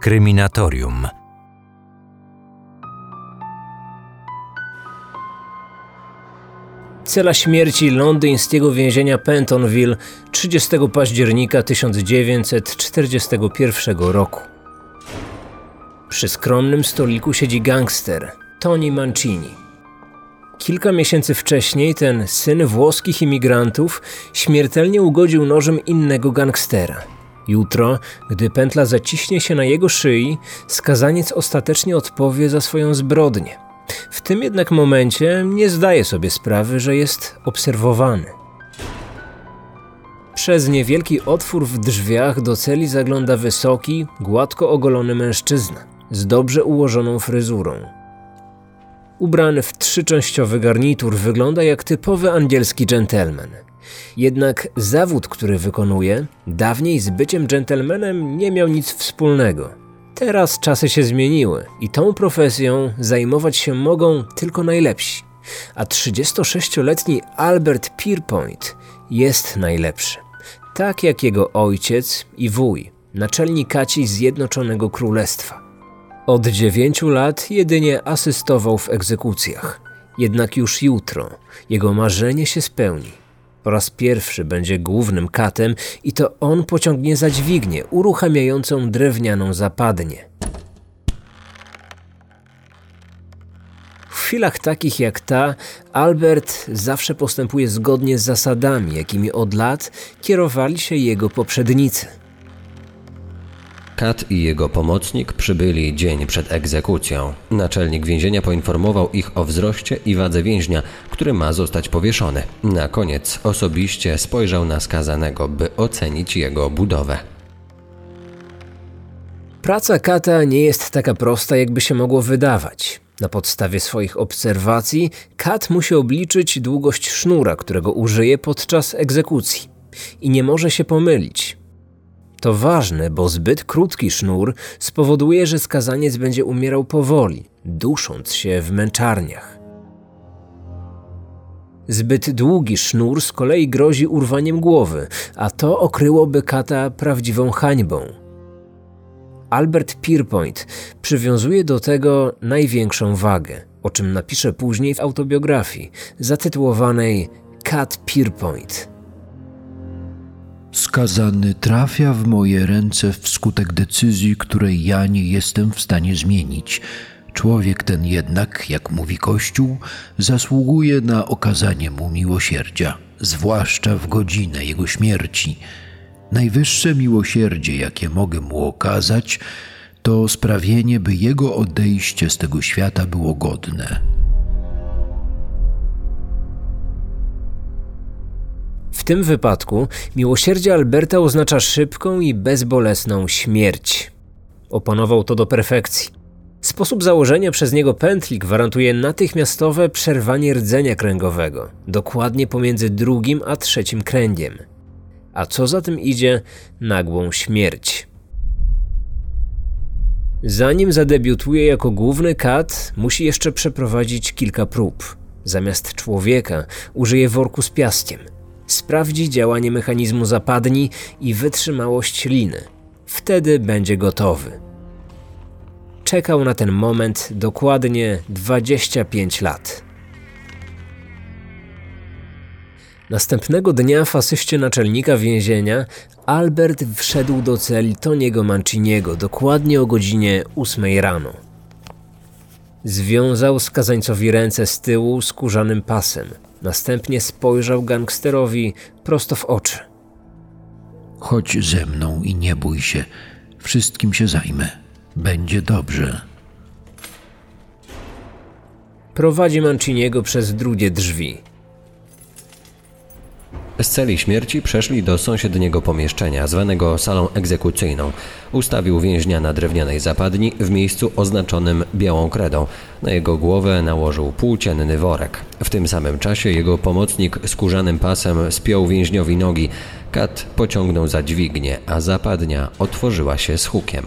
Kryminatorium. Cela śmierci londyńskiego więzienia Pentonville 30 października 1941 roku. Przy skromnym stoliku siedzi gangster Tony Mancini. Kilka miesięcy wcześniej ten syn włoskich imigrantów śmiertelnie ugodził nożem innego gangstera. Jutro, gdy pętla zaciśnie się na jego szyi, skazaniec ostatecznie odpowie za swoją zbrodnię. W tym jednak momencie nie zdaje sobie sprawy, że jest obserwowany. Przez niewielki otwór w drzwiach do celi zagląda wysoki, gładko ogolony mężczyzna z dobrze ułożoną fryzurą. Ubrany w trzyczęściowy garnitur wygląda jak typowy angielski gentleman. Jednak zawód, który wykonuje, dawniej z byciem dżentelmenem nie miał nic wspólnego. Teraz czasy się zmieniły i tą profesją zajmować się mogą tylko najlepsi. A 36-letni Albert Pierpoint jest najlepszy. Tak jak jego ojciec i wuj, naczelni kaci Zjednoczonego Królestwa. Od dziewięciu lat jedynie asystował w egzekucjach. Jednak już jutro jego marzenie się spełni. Po raz pierwszy będzie głównym katem i to on pociągnie za dźwignię uruchamiającą drewnianą zapadnię. W chwilach takich jak ta, Albert zawsze postępuje zgodnie z zasadami, jakimi od lat kierowali się jego poprzednicy. Kat i jego pomocnik przybyli dzień przed egzekucją. Naczelnik więzienia poinformował ich o wzroście i wadze więźnia, który ma zostać powieszony. Na koniec osobiście spojrzał na skazanego, by ocenić jego budowę. Praca Kata nie jest taka prosta, jakby się mogło wydawać. Na podstawie swoich obserwacji, Kat musi obliczyć długość sznura, którego użyje podczas egzekucji. I nie może się pomylić. To ważne, bo zbyt krótki sznur spowoduje, że skazaniec będzie umierał powoli, dusząc się w męczarniach. Zbyt długi sznur z kolei grozi urwaniem głowy, a to okryłoby kata prawdziwą hańbą. Albert Pierpoint przywiązuje do tego największą wagę, o czym napisze później w autobiografii zatytułowanej Cat Pierpoint. Skazany trafia w moje ręce wskutek decyzji, której ja nie jestem w stanie zmienić. Człowiek ten jednak, jak mówi Kościół, zasługuje na okazanie mu miłosierdzia, zwłaszcza w godzinę jego śmierci. Najwyższe miłosierdzie, jakie mogę mu okazać, to sprawienie, by jego odejście z tego świata było godne. W tym wypadku miłosierdzie Alberta oznacza szybką i bezbolesną śmierć. Opanował to do perfekcji. Sposób założenia przez niego pętli gwarantuje natychmiastowe przerwanie rdzenia kręgowego, dokładnie pomiędzy drugim a trzecim kręgiem. A co za tym idzie, nagłą śmierć. Zanim zadebiutuje jako główny kat, musi jeszcze przeprowadzić kilka prób. Zamiast człowieka użyje worku z piaskiem – sprawdzi działanie mechanizmu zapadni i wytrzymałość liny. Wtedy będzie gotowy. Czekał na ten moment dokładnie 25 lat. Następnego dnia w asyście naczelnika więzienia Albert wszedł do celi Toniego Manciniego dokładnie o godzinie 8 rano. Związał skazańcowi ręce z tyłu skórzanym pasem – Następnie spojrzał gangsterowi prosto w oczy. Chodź ze mną i nie bój się. Wszystkim się zajmę. Będzie dobrze. Prowadzi Manciniego przez drugie drzwi. Z celi śmierci przeszli do sąsiedniego pomieszczenia, zwanego salą egzekucyjną. Ustawił więźnia na drewnianej zapadni w miejscu oznaczonym białą kredą. Na jego głowę nałożył płócienny worek. W tym samym czasie jego pomocnik skórzanym pasem spiął więźniowi nogi. Kat pociągnął za dźwignię, a zapadnia otworzyła się z hukiem.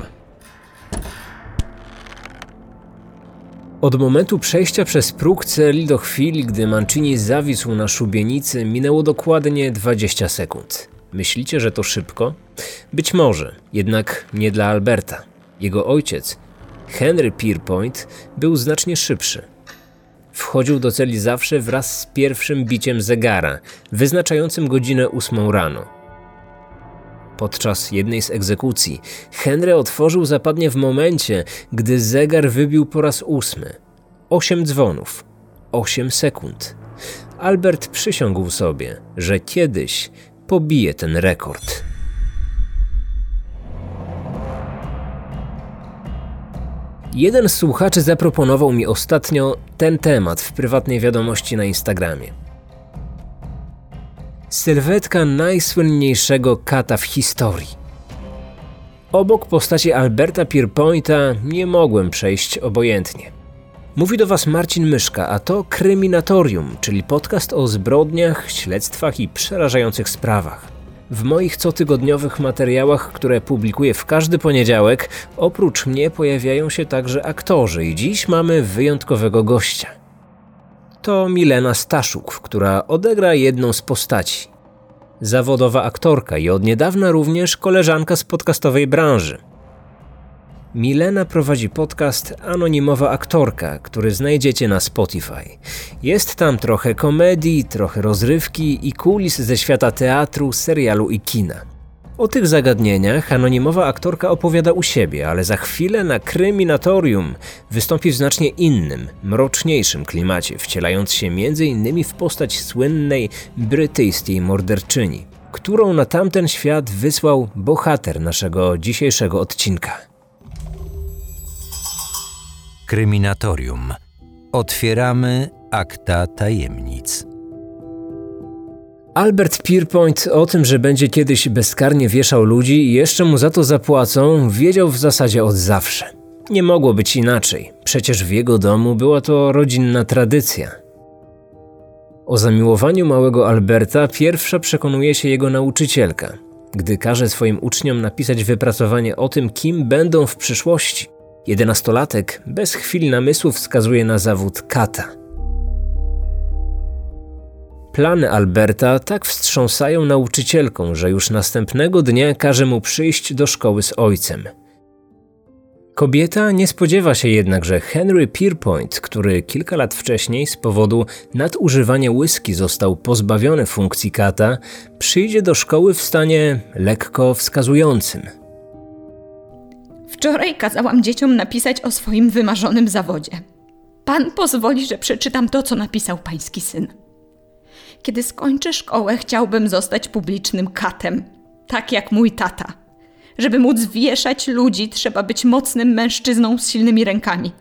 Od momentu przejścia przez próg celi do chwili, gdy Mancini zawisł na szubienicy, minęło dokładnie 20 sekund. Myślicie, że to szybko? Być może, jednak nie dla Alberta. Jego ojciec, Henry Pierpoint, był znacznie szybszy. Wchodził do celi zawsze wraz z pierwszym biciem zegara, wyznaczającym godzinę ósmą rano. Podczas jednej z egzekucji Henry otworzył zapadnie w momencie, gdy zegar wybił po raz ósmy. Osiem dzwonów, osiem sekund. Albert przysiągł sobie, że kiedyś pobije ten rekord. Jeden z słuchaczy zaproponował mi ostatnio ten temat w prywatnej wiadomości na Instagramie. Sylwetka najsłynniejszego kata w historii. Obok postaci Alberta Pierpointa nie mogłem przejść obojętnie. Mówi do Was Marcin Myszka, a to Kryminatorium, czyli podcast o zbrodniach, śledztwach i przerażających sprawach. W moich cotygodniowych materiałach, które publikuję w każdy poniedziałek, oprócz mnie pojawiają się także aktorzy i dziś mamy wyjątkowego gościa. To Milena Staszuk, która odegra jedną z postaci. Zawodowa aktorka i od niedawna również koleżanka z podcastowej branży. Milena prowadzi podcast Anonimowa Aktorka, który znajdziecie na Spotify. Jest tam trochę komedii, trochę rozrywki i kulis ze świata teatru, serialu i kina. O tych zagadnieniach anonimowa aktorka opowiada u siebie, ale za chwilę na kryminatorium wystąpi w znacznie innym, mroczniejszym klimacie, wcielając się m.in. w postać słynnej brytyjskiej morderczyni, którą na tamten świat wysłał bohater naszego dzisiejszego odcinka. Kryminatorium. Otwieramy akta tajemnic. Albert Pierpoint o tym, że będzie kiedyś bezkarnie wieszał ludzi i jeszcze mu za to zapłacą, wiedział w zasadzie od zawsze. Nie mogło być inaczej, przecież w jego domu była to rodzinna tradycja. O zamiłowaniu małego Alberta pierwsza przekonuje się jego nauczycielka, gdy każe swoim uczniom napisać wypracowanie o tym, kim będą w przyszłości. Jedenastolatek bez chwili namysłu wskazuje na zawód kata. Plany Alberta tak wstrząsają nauczycielką, że już następnego dnia każe mu przyjść do szkoły z ojcem. Kobieta nie spodziewa się jednak, że Henry Pierpoint, który kilka lat wcześniej z powodu nadużywania whisky został pozbawiony funkcji kata, przyjdzie do szkoły w stanie lekko wskazującym – Wczoraj kazałam dzieciom napisać o swoim wymarzonym zawodzie. Pan pozwoli, że przeczytam to, co napisał pański syn. Kiedy skończę szkołę, chciałbym zostać publicznym katem, tak jak mój tata. Żeby móc wieszać ludzi, trzeba być mocnym mężczyzną z silnymi rękami.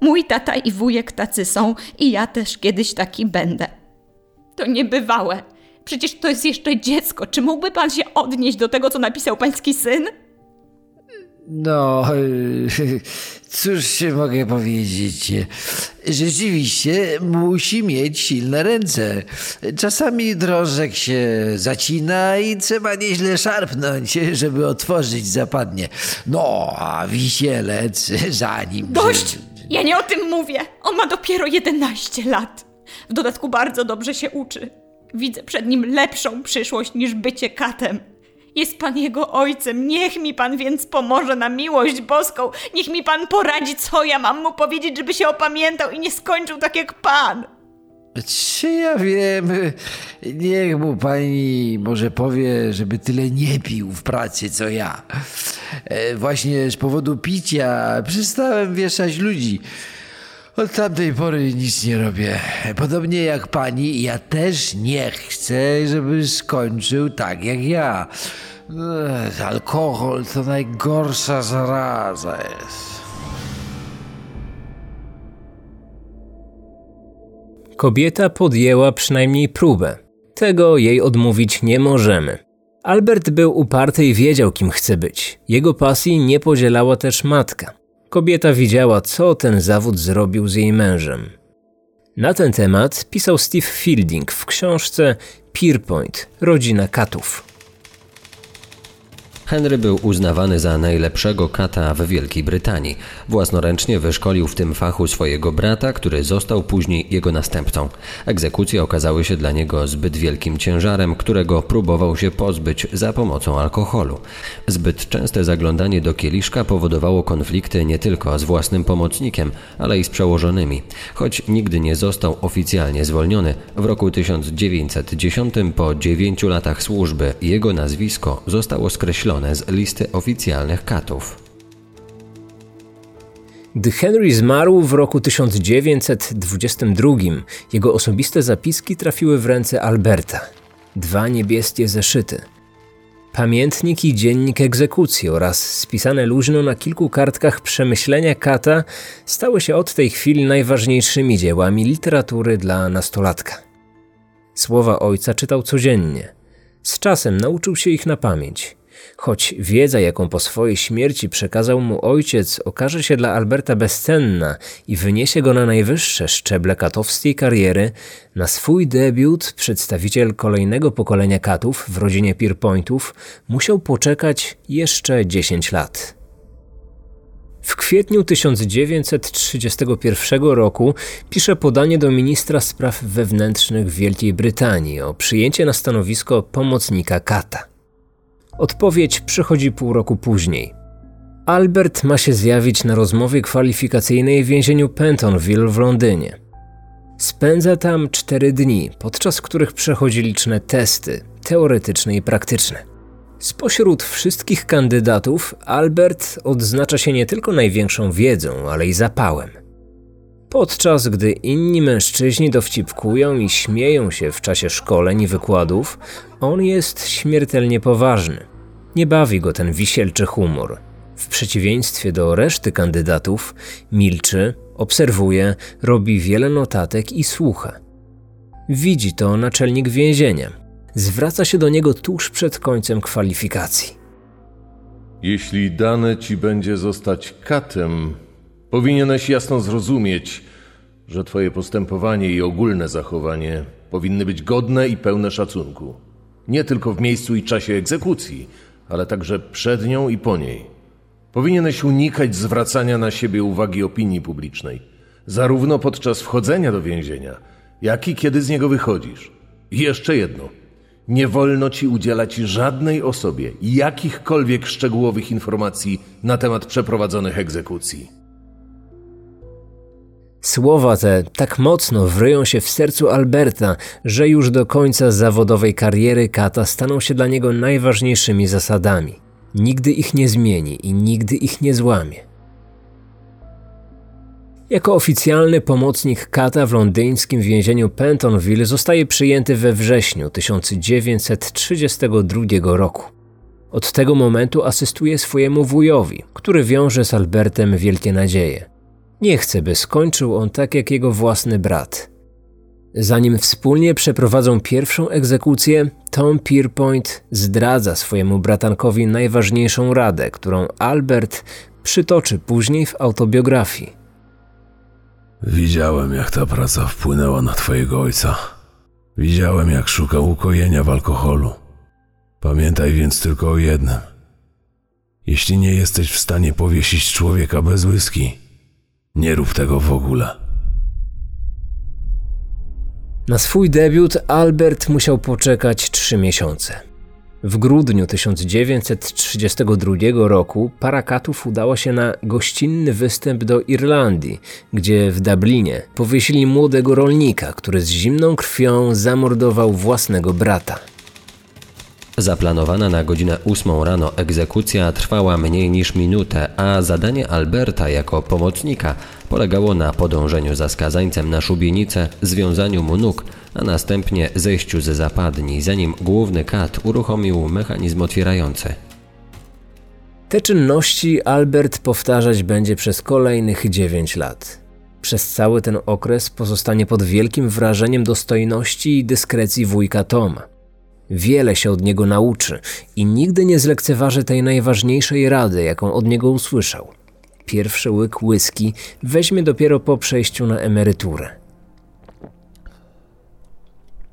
Mój tata i wujek tacy są i ja też kiedyś taki będę. To niebywałe. Przecież to jest jeszcze dziecko. Czy mógłby pan się odnieść do tego, co napisał pański syn? No, cóż się mogę powiedzieć? Rzeczywiście musi mieć silne ręce. Czasami drążek się zacina i trzeba nieźle szarpnąć, żeby otworzyć zapadnie. No, a wisielec zanim... Dość! Ja nie o tym mówię. On ma dopiero 11 lat. W dodatku bardzo dobrze się uczy. Widzę przed nim lepszą przyszłość niż bycie katem. Jest Pan jego ojcem. Niech mi Pan więc pomoże na miłość boską. Niech mi Pan poradzi, co ja mam mu powiedzieć, żeby się opamiętał i nie skończył tak jak Pan. Czy ja wiem? Niech mu pani może powie, żeby tyle nie pił w pracy, co ja. E, właśnie z powodu picia przestałem wieszać ludzi. Od tamtej pory nic nie robię. Podobnie jak pani, ja też nie chcę, żeby skończył tak jak ja. Ech, alkohol to najgorsza zaraza jest. Kobieta podjęła przynajmniej próbę. Tego jej odmówić nie możemy. Albert był uparty i wiedział, kim chce być. Jego pasji nie podzielała też matka. Kobieta widziała, co ten zawód zrobił z jej mężem. Na ten temat pisał Steve Fielding w książce Pierpoint Rodzina Katów. Henry był uznawany za najlepszego kata w Wielkiej Brytanii. Własnoręcznie wyszkolił w tym fachu swojego brata, który został później jego następcą. Egzekucje okazały się dla niego zbyt wielkim ciężarem, którego próbował się pozbyć za pomocą alkoholu. Zbyt częste zaglądanie do kieliszka powodowało konflikty nie tylko z własnym pomocnikiem, ale i z przełożonymi. Choć nigdy nie został oficjalnie zwolniony, w roku 1910 po dziewięciu latach służby jego nazwisko zostało skreślone z listy oficjalnych katów. Gdy Henry zmarł w roku 1922, jego osobiste zapiski trafiły w ręce Alberta. Dwa niebieskie zeszyty. Pamiętnik i dziennik egzekucji oraz spisane luźno na kilku kartkach przemyślenia kata stały się od tej chwili najważniejszymi dziełami literatury dla nastolatka. Słowa ojca czytał codziennie. Z czasem nauczył się ich na pamięć. Choć wiedza, jaką po swojej śmierci przekazał mu ojciec, okaże się dla Alberta bezcenna i wyniesie go na najwyższe szczeble katowskiej kariery, na swój debiut przedstawiciel kolejnego pokolenia katów w rodzinie Pierpointów musiał poczekać jeszcze 10 lat. W kwietniu 1931 roku pisze podanie do ministra spraw wewnętrznych Wielkiej Brytanii o przyjęcie na stanowisko pomocnika kata. Odpowiedź przychodzi pół roku później. Albert ma się zjawić na rozmowie kwalifikacyjnej w więzieniu Pentonville w Londynie. Spędza tam cztery dni, podczas których przechodzi liczne testy teoretyczne i praktyczne. Spośród wszystkich kandydatów Albert odznacza się nie tylko największą wiedzą, ale i zapałem. Podczas gdy inni mężczyźni dowcipkują i śmieją się w czasie szkoleń i wykładów, on jest śmiertelnie poważny. Nie bawi go ten wisielczy humor. W przeciwieństwie do reszty kandydatów, milczy, obserwuje, robi wiele notatek i słucha. Widzi to naczelnik więzienia. Zwraca się do niego tuż przed końcem kwalifikacji. Jeśli dane ci będzie zostać katem, powinieneś jasno zrozumieć, że twoje postępowanie i ogólne zachowanie powinny być godne i pełne szacunku. Nie tylko w miejscu i czasie egzekucji, ale także przed nią i po niej. Powinieneś unikać zwracania na siebie uwagi opinii publicznej, zarówno podczas wchodzenia do więzienia, jak i kiedy z niego wychodzisz. I jeszcze jedno. Nie wolno ci udzielać żadnej osobie jakichkolwiek szczegółowych informacji na temat przeprowadzonych egzekucji. Słowa te tak mocno wryją się w sercu Alberta, że już do końca zawodowej kariery Kata staną się dla niego najważniejszymi zasadami. Nigdy ich nie zmieni i nigdy ich nie złamie. Jako oficjalny pomocnik Kata w londyńskim więzieniu Pentonville zostaje przyjęty we wrześniu 1932 roku. Od tego momentu asystuje swojemu wujowi, który wiąże z Albertem wielkie nadzieje. Nie chce, by skończył on tak jak jego własny brat. Zanim wspólnie przeprowadzą pierwszą egzekucję, Tom Pierpoint zdradza swojemu bratankowi najważniejszą radę, którą Albert przytoczy później w autobiografii. Widziałem, jak ta praca wpłynęła na twojego ojca. Widziałem, jak szukał ukojenia w alkoholu. Pamiętaj więc tylko o jednym. Jeśli nie jesteś w stanie powiesić człowieka bez whisky, nie rób tego w ogóle. Na swój debiut Albert musiał poczekać trzy miesiące. W grudniu 1932 roku para katów udało się na gościnny występ do Irlandii, gdzie w Dublinie powiesili młodego rolnika, który z zimną krwią zamordował własnego brata. Zaplanowana na godzinę 8 rano egzekucja trwała mniej niż minutę, a zadanie Alberta jako pomocnika polegało na podążeniu za skazańcem na szubienicę, związaniu mu nóg, a następnie zejściu ze zapadni, zanim główny kat uruchomił mechanizm otwierający. Te czynności Albert powtarzać będzie przez kolejnych 9 lat. Przez cały ten okres pozostanie pod wielkim wrażeniem dostojności i dyskrecji wujka Toma. Wiele się od niego nauczy i nigdy nie zlekceważy tej najważniejszej rady, jaką od niego usłyszał. Pierwszy łyk whisky weźmie dopiero po przejściu na emeryturę.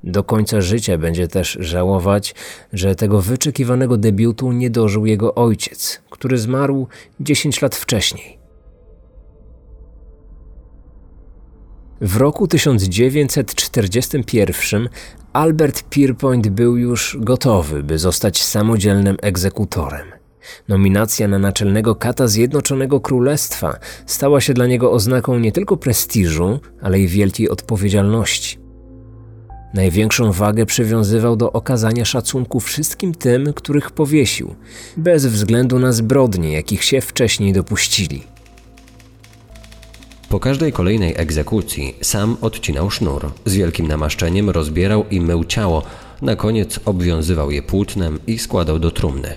Do końca życia będzie też żałować, że tego wyczekiwanego debiutu nie dożył jego ojciec, który zmarł 10 lat wcześniej. W roku 1941 Albert Pierpoint był już gotowy, by zostać samodzielnym egzekutorem. Nominacja na naczelnego kata Zjednoczonego Królestwa stała się dla niego oznaką nie tylko prestiżu, ale i wielkiej odpowiedzialności. Największą wagę przywiązywał do okazania szacunku wszystkim tym, których powiesił, bez względu na zbrodnie, jakich się wcześniej dopuścili. Po każdej kolejnej egzekucji sam odcinał sznur, z wielkim namaszczeniem rozbierał i mył ciało, na koniec obwiązywał je płótnem i składał do trumny.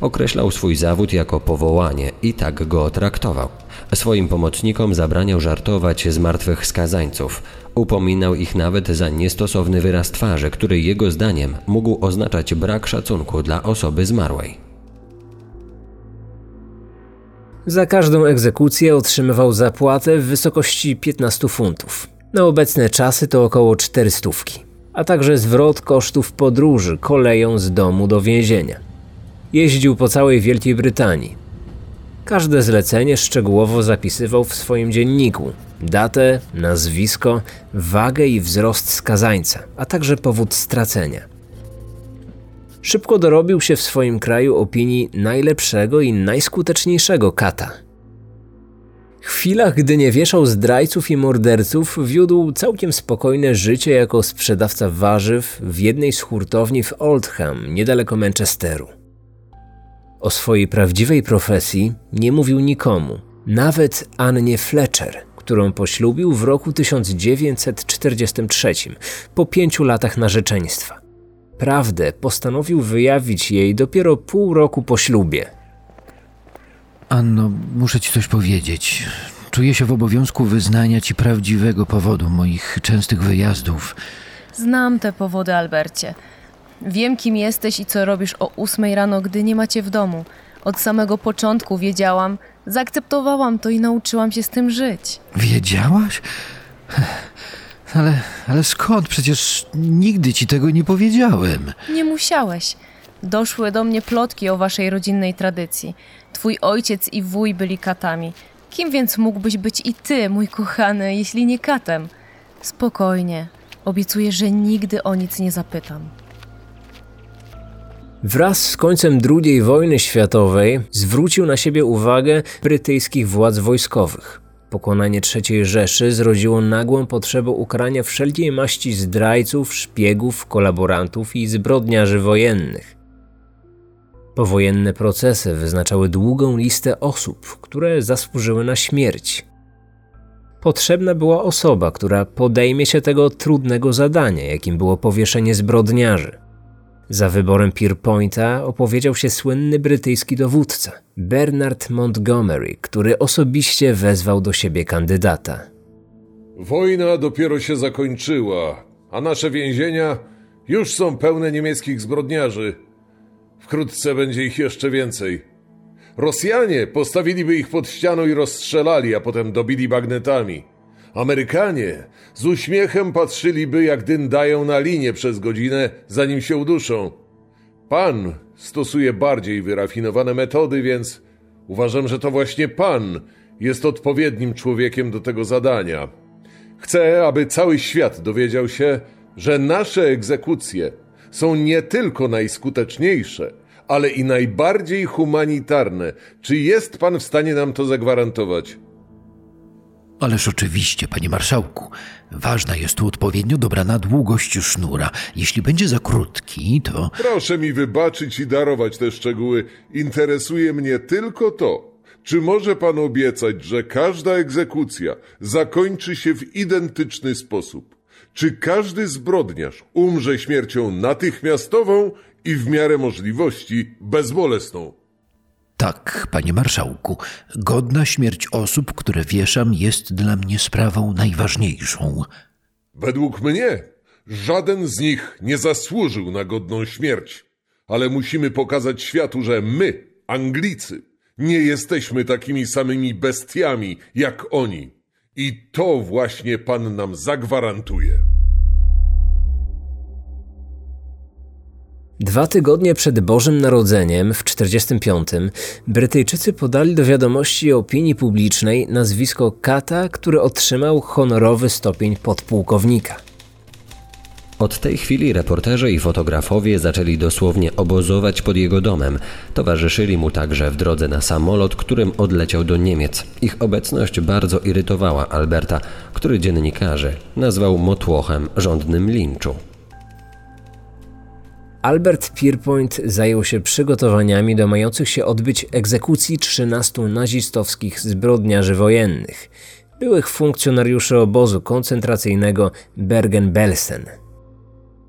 Określał swój zawód jako powołanie i tak go traktował. Swoim pomocnikom zabraniał żartować z martwych skazańców. Upominał ich nawet za niestosowny wyraz twarzy, który jego zdaniem mógł oznaczać brak szacunku dla osoby zmarłej. Za każdą egzekucję otrzymywał zapłatę w wysokości 15 funtów. Na obecne czasy to około 400, a także zwrot kosztów podróży koleją z domu do więzienia. Jeździł po całej Wielkiej Brytanii. Każde zlecenie szczegółowo zapisywał w swoim dzienniku datę, nazwisko, wagę i wzrost skazańca, a także powód stracenia. Szybko dorobił się w swoim kraju opinii najlepszego i najskuteczniejszego kata. W chwilach, gdy nie wieszał zdrajców i morderców, wiódł całkiem spokojne życie jako sprzedawca warzyw w jednej z hurtowni w Oldham, niedaleko Manchesteru. O swojej prawdziwej profesji nie mówił nikomu, nawet Annie Fletcher, którą poślubił w roku 1943, po pięciu latach narzeczeństwa. Prawdę postanowił wyjawić jej dopiero pół roku po ślubie. Anno, muszę ci coś powiedzieć. Czuję się w obowiązku wyznania ci prawdziwego powodu moich częstych wyjazdów. Znam te powody, Albercie. Wiem, kim jesteś i co robisz o ósmej rano, gdy nie macie w domu. Od samego początku wiedziałam, zaakceptowałam to i nauczyłam się z tym żyć. Wiedziałaś? Ale, ale skąd? Przecież nigdy ci tego nie powiedziałem. Nie musiałeś. Doszły do mnie plotki o waszej rodzinnej tradycji. Twój ojciec i wuj byli katami. Kim więc mógłbyś być i ty, mój kochany, jeśli nie katem? Spokojnie. Obiecuję, że nigdy o nic nie zapytam. Wraz z końcem II wojny światowej zwrócił na siebie uwagę brytyjskich władz wojskowych. Pokonanie III Rzeszy zrodziło nagłą potrzebę ukarania wszelkiej maści zdrajców, szpiegów, kolaborantów i zbrodniarzy wojennych. Powojenne procesy wyznaczały długą listę osób, które zasłużyły na śmierć. Potrzebna była osoba, która podejmie się tego trudnego zadania, jakim było powieszenie zbrodniarzy. Za wyborem Pierpointa opowiedział się słynny brytyjski dowódca Bernard Montgomery, który osobiście wezwał do siebie kandydata. Wojna dopiero się zakończyła, a nasze więzienia już są pełne niemieckich zbrodniarzy. Wkrótce będzie ich jeszcze więcej. Rosjanie postawiliby ich pod ścianą i rozstrzelali, a potem dobili bagnetami. Amerykanie z uśmiechem patrzyliby, jak dyndają na linię przez godzinę, zanim się uduszą. Pan stosuje bardziej wyrafinowane metody, więc uważam, że to właśnie pan jest odpowiednim człowiekiem do tego zadania. Chcę, aby cały świat dowiedział się, że nasze egzekucje są nie tylko najskuteczniejsze, ale i najbardziej humanitarne. Czy jest pan w stanie nam to zagwarantować? Ależ oczywiście, panie marszałku. Ważna jest tu odpowiednio dobrana długość sznura. Jeśli będzie za krótki, to. Proszę mi wybaczyć i darować te szczegóły. Interesuje mnie tylko to, czy może pan obiecać, że każda egzekucja zakończy się w identyczny sposób? Czy każdy zbrodniarz umrze śmiercią natychmiastową i w miarę możliwości bezbolesną? Tak, panie marszałku, godna śmierć osób, które wieszam, jest dla mnie sprawą najważniejszą. Według mnie żaden z nich nie zasłużył na godną śmierć, ale musimy pokazać światu, że my, Anglicy, nie jesteśmy takimi samymi bestiami jak oni. I to właśnie pan nam zagwarantuje. Dwa tygodnie przed Bożym Narodzeniem w 45 Brytyjczycy podali do wiadomości opinii publicznej nazwisko Kata, który otrzymał honorowy stopień podpułkownika. Od tej chwili reporterzy i fotografowie zaczęli dosłownie obozować pod jego domem. Towarzyszyli mu także w drodze na samolot, którym odleciał do Niemiec. Ich obecność bardzo irytowała Alberta, który dziennikarzy nazwał motłochem żądnym linczu. Albert Pierpoint zajął się przygotowaniami do mających się odbyć egzekucji 13 nazistowskich zbrodniarzy wojennych, byłych funkcjonariuszy obozu koncentracyjnego Bergen-Belsen.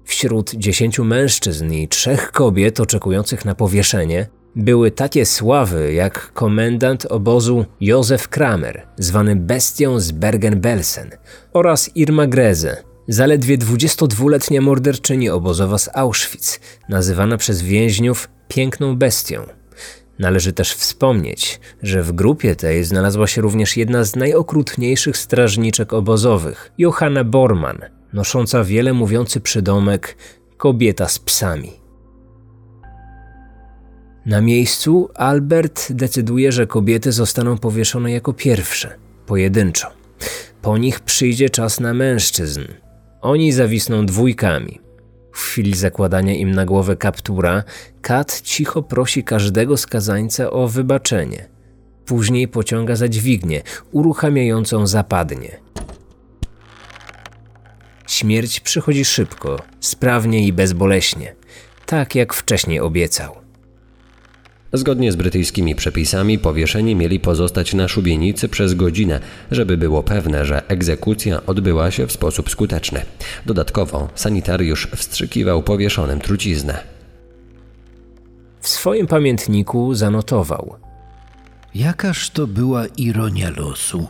Wśród dziesięciu mężczyzn i trzech kobiet oczekujących na powieszenie były takie sławy jak komendant obozu Józef Kramer, zwany bestią z Bergen-Belsen, oraz Irma Greze, zaledwie 22-letnia morderczyni obozowa z Auschwitz, nazywana przez więźniów piękną bestią. Należy też wspomnieć, że w grupie tej znalazła się również jedna z najokrutniejszych strażniczek obozowych, Johanna Bormann, nosząca wiele mówiący przydomek kobieta z psami. Na miejscu Albert decyduje, że kobiety zostaną powieszone jako pierwsze, pojedynczo. Po nich przyjdzie czas na mężczyzn. Oni zawisną dwójkami. W chwili zakładania im na głowę kaptura, Kat cicho prosi każdego skazańca o wybaczenie. Później pociąga za dźwignię, uruchamiającą zapadnie. Śmierć przychodzi szybko, sprawnie i bezboleśnie, tak jak wcześniej obiecał. Zgodnie z brytyjskimi przepisami powieszeni mieli pozostać na szubienicy przez godzinę, żeby było pewne, że egzekucja odbyła się w sposób skuteczny. Dodatkowo sanitariusz wstrzykiwał powieszonym truciznę. W swoim pamiętniku zanotował: Jakaż to była ironia losu.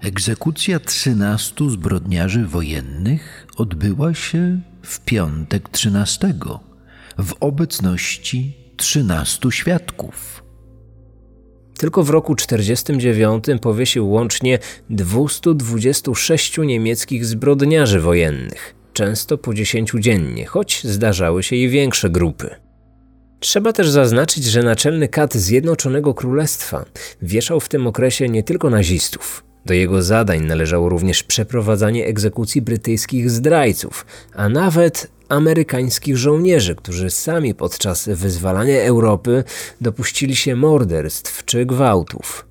Egzekucja trzynastu zbrodniarzy wojennych odbyła się w piątek trzynastego w obecności trzynastu świadków. Tylko w roku 49 powiesił łącznie 226 niemieckich zbrodniarzy wojennych, często po 10 dziennie, choć zdarzały się i większe grupy. Trzeba też zaznaczyć, że naczelny kat Zjednoczonego Królestwa wieszał w tym okresie nie tylko nazistów. Do jego zadań należało również przeprowadzanie egzekucji brytyjskich zdrajców, a nawet amerykańskich żołnierzy, którzy sami podczas wyzwalania Europy dopuścili się morderstw czy gwałtów.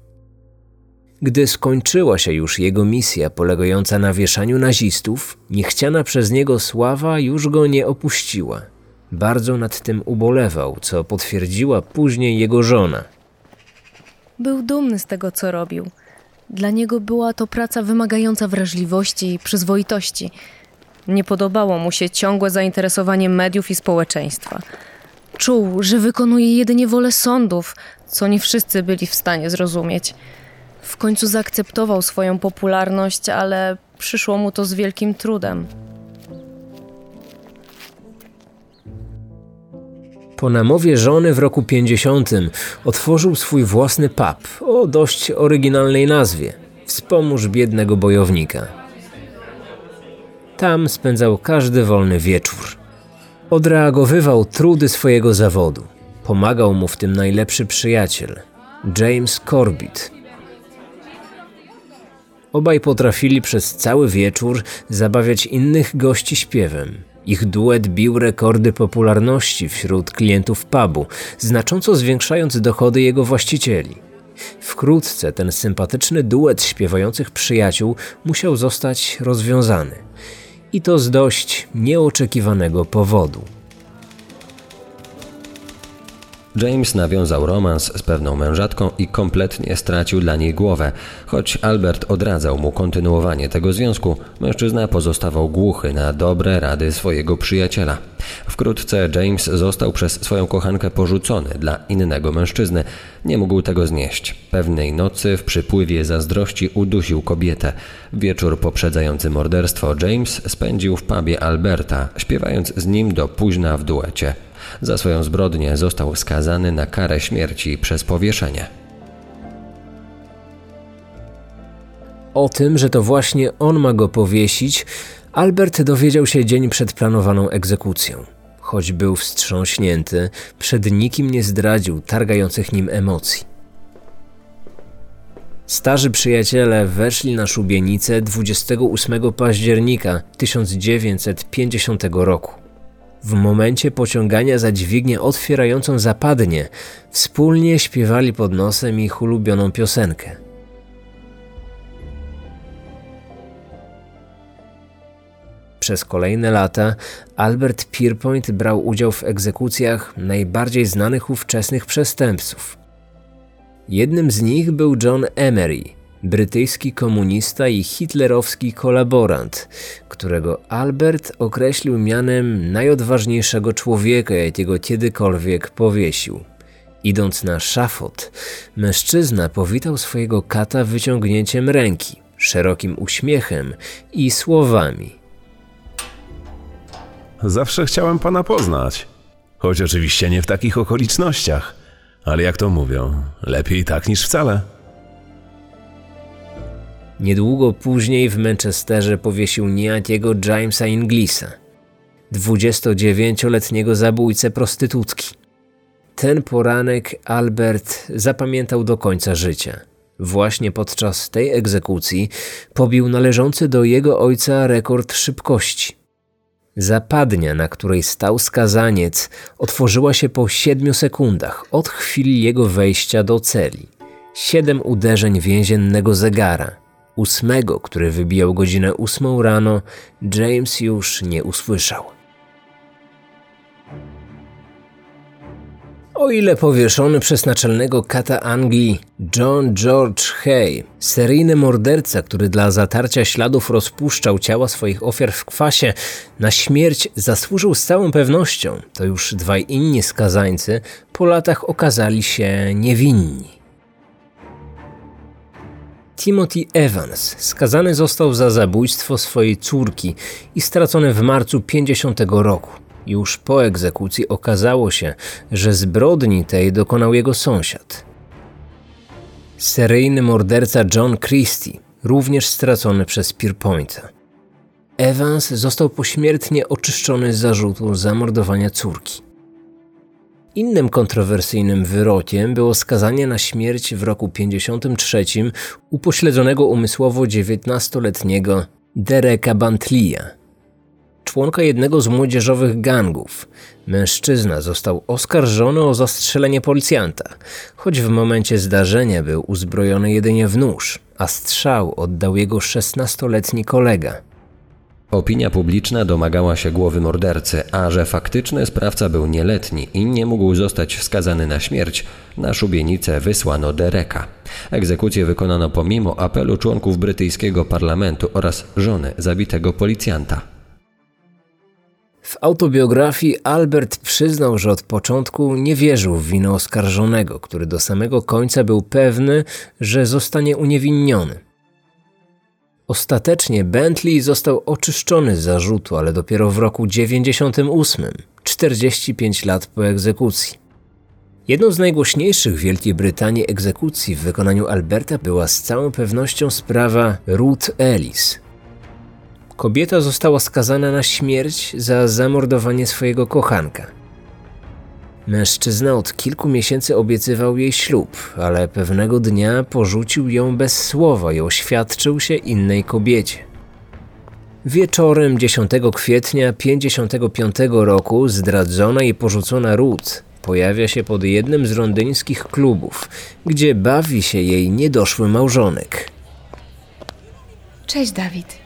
Gdy skończyła się już jego misja polegająca na wieszaniu nazistów, niechciana przez niego sława już go nie opuściła. Bardzo nad tym ubolewał, co potwierdziła później jego żona. Był dumny z tego, co robił. Dla niego była to praca wymagająca wrażliwości i przyzwoitości. Nie podobało mu się ciągłe zainteresowanie mediów i społeczeństwa. Czuł, że wykonuje jedynie wolę sądów, co nie wszyscy byli w stanie zrozumieć. W końcu zaakceptował swoją popularność, ale przyszło mu to z wielkim trudem. Po namowie żony w roku 50 otworzył swój własny pub o dość oryginalnej nazwie Wspomóż biednego bojownika. Tam spędzał każdy wolny wieczór. Odreagowywał trudy swojego zawodu. Pomagał mu w tym najlepszy przyjaciel, James Corbett. Obaj potrafili przez cały wieczór zabawiać innych gości śpiewem. Ich duet bił rekordy popularności wśród klientów pubu, znacząco zwiększając dochody jego właścicieli. Wkrótce ten sympatyczny duet śpiewających przyjaciół musiał zostać rozwiązany. I to z dość nieoczekiwanego powodu. James nawiązał romans z pewną mężatką i kompletnie stracił dla niej głowę. Choć Albert odradzał mu kontynuowanie tego związku, mężczyzna pozostawał głuchy na dobre rady swojego przyjaciela. Wkrótce James został przez swoją kochankę porzucony dla innego mężczyzny. Nie mógł tego znieść. Pewnej nocy w przypływie zazdrości udusił kobietę. Wieczór poprzedzający morderstwo James spędził w pubie Alberta, śpiewając z nim do późna w duecie. Za swoją zbrodnię został skazany na karę śmierci przez powieszenie. O tym, że to właśnie on ma go powiesić, Albert dowiedział się dzień przed planowaną egzekucją. Choć był wstrząśnięty, przed nikim nie zdradził targających nim emocji. Starzy przyjaciele weszli na szubienicę 28 października 1950 roku. W momencie pociągania za dźwignię otwierającą zapadnie, wspólnie śpiewali pod nosem ich ulubioną piosenkę. Przez kolejne lata Albert Pierpoint brał udział w egzekucjach najbardziej znanych ówczesnych przestępców. Jednym z nich był John Emery, brytyjski komunista i hitlerowski kolaborant, którego Albert określił mianem najodważniejszego człowieka, jakiego kiedykolwiek powiesił. Idąc na szafot, mężczyzna powitał swojego kata wyciągnięciem ręki, szerokim uśmiechem i słowami – Zawsze chciałem pana poznać. Choć oczywiście nie w takich okolicznościach. Ale jak to mówią, lepiej tak niż wcale. Niedługo później w Manchesterze powiesił niejakiego Jamesa Inglisa, 29-letniego zabójcę prostytutki. Ten poranek Albert zapamiętał do końca życia. Właśnie podczas tej egzekucji pobił należący do jego ojca rekord szybkości. Zapadnia, na której stał skazaniec, otworzyła się po siedmiu sekundach od chwili jego wejścia do celi. Siedem uderzeń więziennego zegara. Ósmego, który wybijał godzinę ósmą rano, James już nie usłyszał. O ile powieszony przez naczelnego kata Anglii John George Hay, seryjny morderca, który dla zatarcia śladów rozpuszczał ciała swoich ofiar w kwasie, na śmierć zasłużył z całą pewnością, to już dwaj inni skazańcy po latach okazali się niewinni. Timothy Evans skazany został za zabójstwo swojej córki i stracony w marcu 50 roku. Już po egzekucji okazało się, że zbrodni tej dokonał jego sąsiad. Seryjny morderca John Christie, również stracony przez Pierpointa. Evans został pośmiertnie oczyszczony z zarzutu zamordowania córki. Innym kontrowersyjnym wyrokiem było skazanie na śmierć w roku 53 upośledzonego umysłowo 19-letniego Dereka Bantlia, członka jednego z młodzieżowych gangów. Mężczyzna został oskarżony o zastrzelenie policjanta, choć w momencie zdarzenia był uzbrojony jedynie w nóż, a strzał oddał jego 16-letni kolega. Opinia publiczna domagała się głowy mordercy, a że faktyczny sprawca był nieletni i nie mógł zostać skazany na śmierć, na szubienicę wysłano Dereka. Egzekucję wykonano pomimo apelu członków brytyjskiego parlamentu oraz żony zabitego policjanta. W autobiografii Albert przyznał, że od początku nie wierzył w winę oskarżonego, który do samego końca był pewny, że zostanie uniewinniony. Ostatecznie Bentley został oczyszczony z zarzutu, ale dopiero w roku 98, 45 lat po egzekucji. Jedną z najgłośniejszych w Wielkiej Brytanii egzekucji w wykonaniu Alberta była z całą pewnością sprawa Ruth Ellis, Kobieta została skazana na śmierć za zamordowanie swojego kochanka. Mężczyzna od kilku miesięcy obiecywał jej ślub, ale pewnego dnia porzucił ją bez słowa i oświadczył się innej kobiecie. Wieczorem 10 kwietnia 55 roku zdradzona i porzucona Ruth pojawia się pod jednym z londyńskich klubów, gdzie bawi się jej niedoszły małżonek. Cześć, Dawid.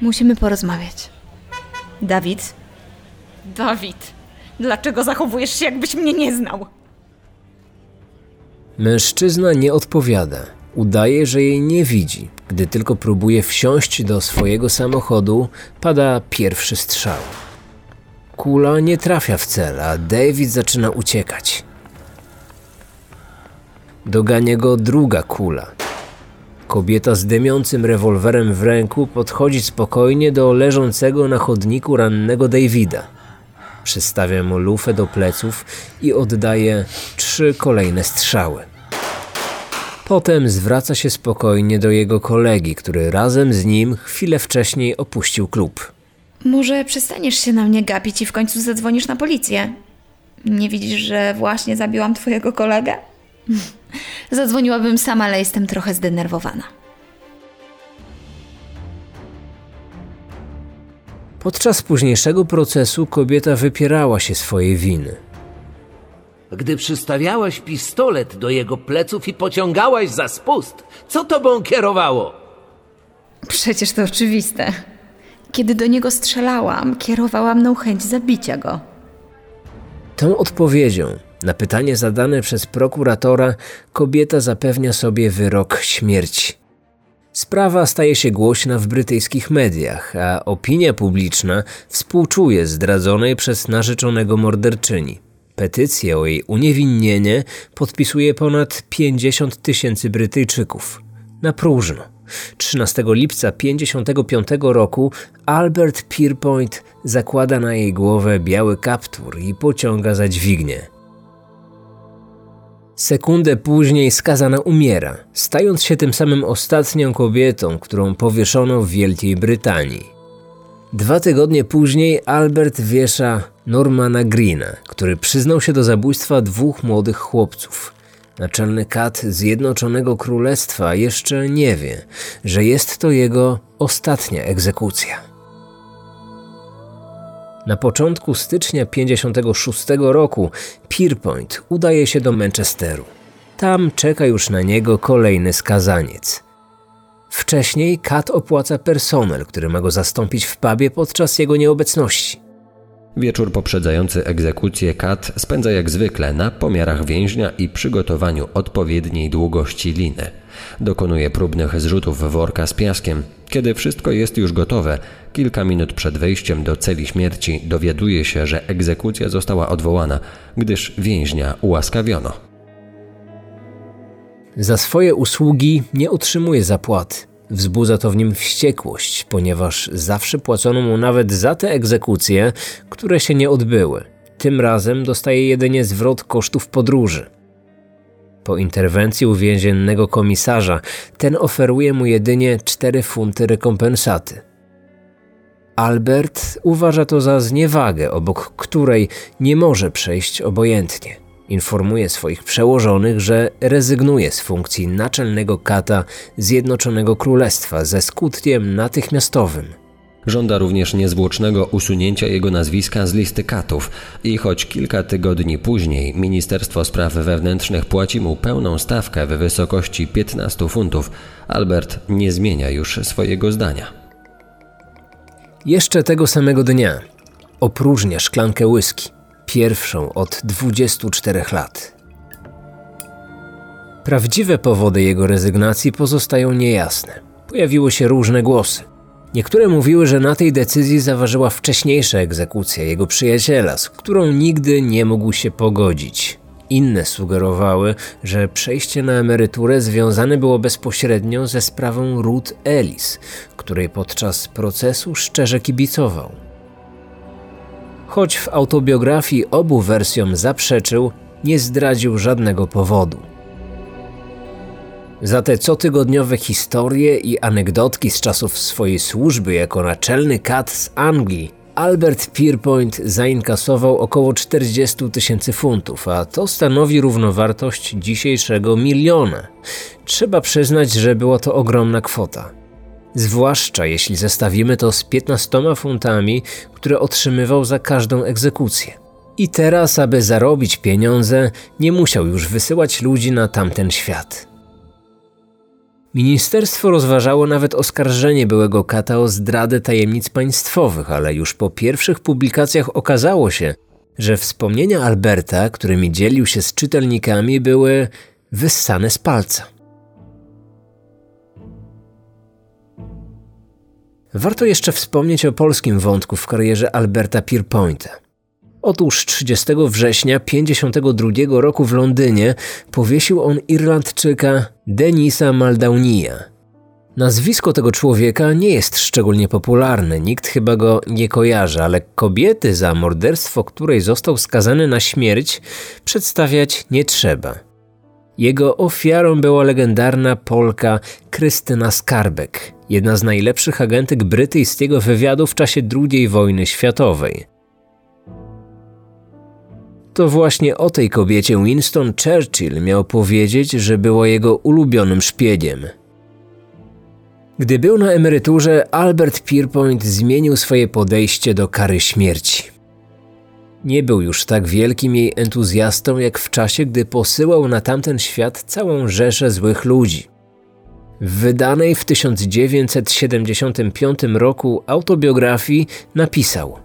Musimy porozmawiać. Dawid? Dawid, dlaczego zachowujesz się, jakbyś mnie nie znał? Mężczyzna nie odpowiada. Udaje, że jej nie widzi. Gdy tylko próbuje wsiąść do swojego samochodu, pada pierwszy strzał. Kula nie trafia w cel, a David zaczyna uciekać. Dogania go druga kula. Kobieta z dymiącym rewolwerem w ręku podchodzi spokojnie do leżącego na chodniku rannego Davida. Przystawia mu lufę do pleców i oddaje trzy kolejne strzały. Potem zwraca się spokojnie do jego kolegi, który razem z nim chwilę wcześniej opuścił klub. Może przestaniesz się na mnie gapić i w końcu zadzwonisz na policję? Nie widzisz, że właśnie zabiłam twojego kolegę? Zadzwoniłabym sama, ale jestem trochę zdenerwowana. Podczas późniejszego procesu kobieta wypierała się swojej winy. Gdy przystawiałaś pistolet do jego pleców i pociągałaś za spust, co tobą kierowało? Przecież to oczywiste. Kiedy do niego strzelałam, kierowała mną chęć zabicia go. Tą odpowiedzią na pytanie zadane przez prokuratora kobieta zapewnia sobie wyrok śmierci. Sprawa staje się głośna w brytyjskich mediach, a opinia publiczna współczuje zdradzonej przez narzeczonego morderczyni. Petycję o jej uniewinnienie podpisuje ponad 50 tysięcy Brytyjczyków. Na próżno. 13 lipca 1955 roku Albert Pierpoint zakłada na jej głowę biały kaptur i pociąga za dźwignię. Sekundę później skazana umiera, stając się tym samym ostatnią kobietą, którą powieszono w Wielkiej Brytanii. Dwa tygodnie później Albert wiesza Normana Greena, który przyznał się do zabójstwa dwóch młodych chłopców. Naczelny kat Zjednoczonego Królestwa jeszcze nie wie, że jest to jego ostatnia egzekucja. Na początku stycznia 56 roku Pierpoint udaje się do Manchesteru. Tam czeka już na niego kolejny skazaniec. Wcześniej Kat opłaca personel, który ma go zastąpić w pubie podczas jego nieobecności. Wieczór poprzedzający egzekucję Kat spędza jak zwykle na pomiarach więźnia i przygotowaniu odpowiedniej długości liny. Dokonuje próbnych zrzutów worka z piaskiem. Kiedy wszystko jest już gotowe, kilka minut przed wejściem do celi śmierci dowiaduje się, że egzekucja została odwołana, gdyż więźnia ułaskawiono. Za swoje usługi nie otrzymuje zapłaty. Wzbudza to w nim wściekłość, ponieważ zawsze płacono mu nawet za te egzekucje, które się nie odbyły. Tym razem dostaje jedynie zwrot kosztów podróży. Po interwencji uwięziennego komisarza, ten oferuje mu jedynie 4 funty rekompensaty. Albert uważa to za zniewagę, obok której nie może przejść obojętnie. Informuje swoich przełożonych, że rezygnuje z funkcji naczelnego kata Zjednoczonego Królestwa ze skutkiem natychmiastowym. Żąda również niezwłocznego usunięcia jego nazwiska z listy katów i choć kilka tygodni później Ministerstwo Spraw Wewnętrznych płaci mu pełną stawkę w wysokości 15 funtów, Albert nie zmienia już swojego zdania. Jeszcze tego samego dnia opróżnia szklankę whisky pierwszą od 24 lat. Prawdziwe powody jego rezygnacji pozostają niejasne. Pojawiły się różne głosy. Niektóre mówiły, że na tej decyzji zaważyła wcześniejsza egzekucja jego przyjaciela, z którą nigdy nie mógł się pogodzić. Inne sugerowały, że przejście na emeryturę związane było bezpośrednio ze sprawą Ruth Ellis, której podczas procesu szczerze kibicował choć w autobiografii obu wersjom zaprzeczył, nie zdradził żadnego powodu. Za te cotygodniowe historie i anegdotki z czasów swojej służby jako naczelny kat z Anglii, Albert Pierpoint zainkasował około 40 tysięcy funtów, a to stanowi równowartość dzisiejszego miliona. Trzeba przyznać, że była to ogromna kwota zwłaszcza jeśli zestawimy to z 15 funtami, które otrzymywał za każdą egzekucję. I teraz, aby zarobić pieniądze, nie musiał już wysyłać ludzi na tamten świat. Ministerstwo rozważało nawet oskarżenie byłego kata o zdradę tajemnic państwowych, ale już po pierwszych publikacjach okazało się, że wspomnienia Alberta, którymi dzielił się z czytelnikami, były wyssane z palca. Warto jeszcze wspomnieć o polskim wątku w karierze Alberta Pierpointa. Otóż 30 września 1952 roku w Londynie powiesił on Irlandczyka Denisa Maldaunia. Nazwisko tego człowieka nie jest szczególnie popularne, nikt chyba go nie kojarzy, ale kobiety za morderstwo, której został skazany na śmierć, przedstawiać nie trzeba. Jego ofiarą była legendarna Polka Krystyna Skarbek, jedna z najlepszych agentek brytyjskiego wywiadu w czasie II wojny światowej. To właśnie o tej kobiecie Winston Churchill miał powiedzieć, że była jego ulubionym szpiegiem. Gdy był na emeryturze, Albert Pierpoint zmienił swoje podejście do kary śmierci. Nie był już tak wielkim jej entuzjastą jak w czasie, gdy posyłał na tamten świat całą rzeszę złych ludzi. W wydanej w 1975 roku autobiografii napisał: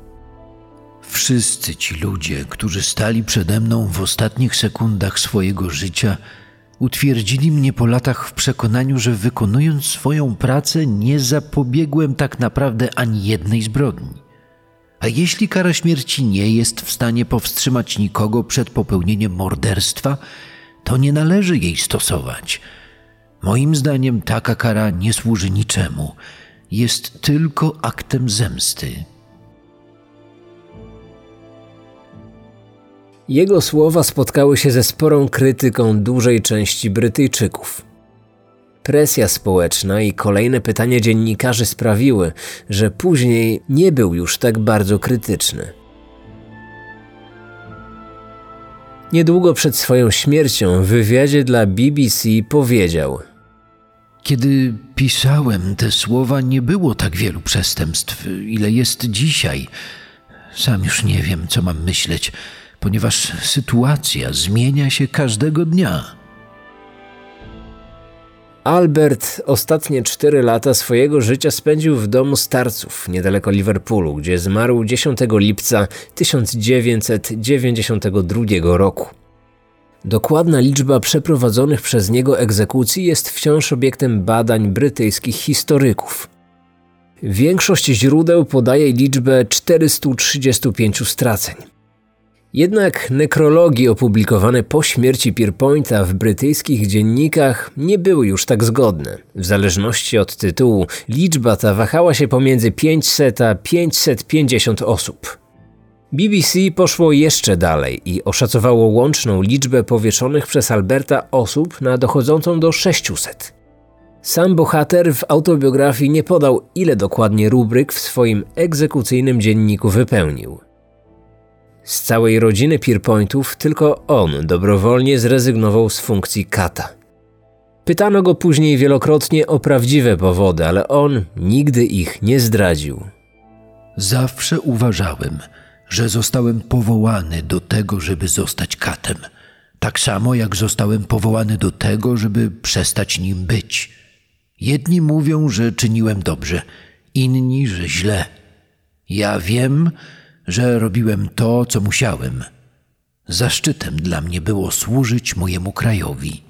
Wszyscy ci ludzie, którzy stali przede mną w ostatnich sekundach swojego życia, utwierdzili mnie po latach w przekonaniu, że wykonując swoją pracę nie zapobiegłem tak naprawdę ani jednej zbrodni. A jeśli kara śmierci nie jest w stanie powstrzymać nikogo przed popełnieniem morderstwa, to nie należy jej stosować. Moim zdaniem taka kara nie służy niczemu, jest tylko aktem zemsty. Jego słowa spotkały się ze sporą krytyką dużej części Brytyjczyków. Presja społeczna i kolejne pytania dziennikarzy sprawiły, że później nie był już tak bardzo krytyczny. Niedługo przed swoją śmiercią w wywiadzie dla BBC powiedział: Kiedy pisałem te słowa, nie było tak wielu przestępstw, ile jest dzisiaj. Sam już nie wiem, co mam myśleć, ponieważ sytuacja zmienia się każdego dnia. Albert ostatnie cztery lata swojego życia spędził w domu starców niedaleko Liverpoolu, gdzie zmarł 10 lipca 1992 roku. Dokładna liczba przeprowadzonych przez niego egzekucji jest wciąż obiektem badań brytyjskich historyków. Większość źródeł podaje liczbę 435 straceń. Jednak nekrologi opublikowane po śmierci Pierpointa w brytyjskich dziennikach nie były już tak zgodne. W zależności od tytułu, liczba ta wahała się pomiędzy 500 a 550 osób. BBC poszło jeszcze dalej i oszacowało łączną liczbę powieszonych przez Alberta osób na dochodzącą do 600. Sam bohater w autobiografii nie podał, ile dokładnie rubryk w swoim egzekucyjnym dzienniku wypełnił. Z całej rodziny Pierpointów tylko on dobrowolnie zrezygnował z funkcji kata. Pytano go później wielokrotnie o prawdziwe powody, ale on nigdy ich nie zdradził. Zawsze uważałem, że zostałem powołany do tego, żeby zostać katem. Tak samo jak zostałem powołany do tego, żeby przestać nim być. Jedni mówią, że czyniłem dobrze, inni, że źle. Ja wiem, że robiłem to, co musiałem. Zaszczytem dla mnie było służyć mojemu krajowi.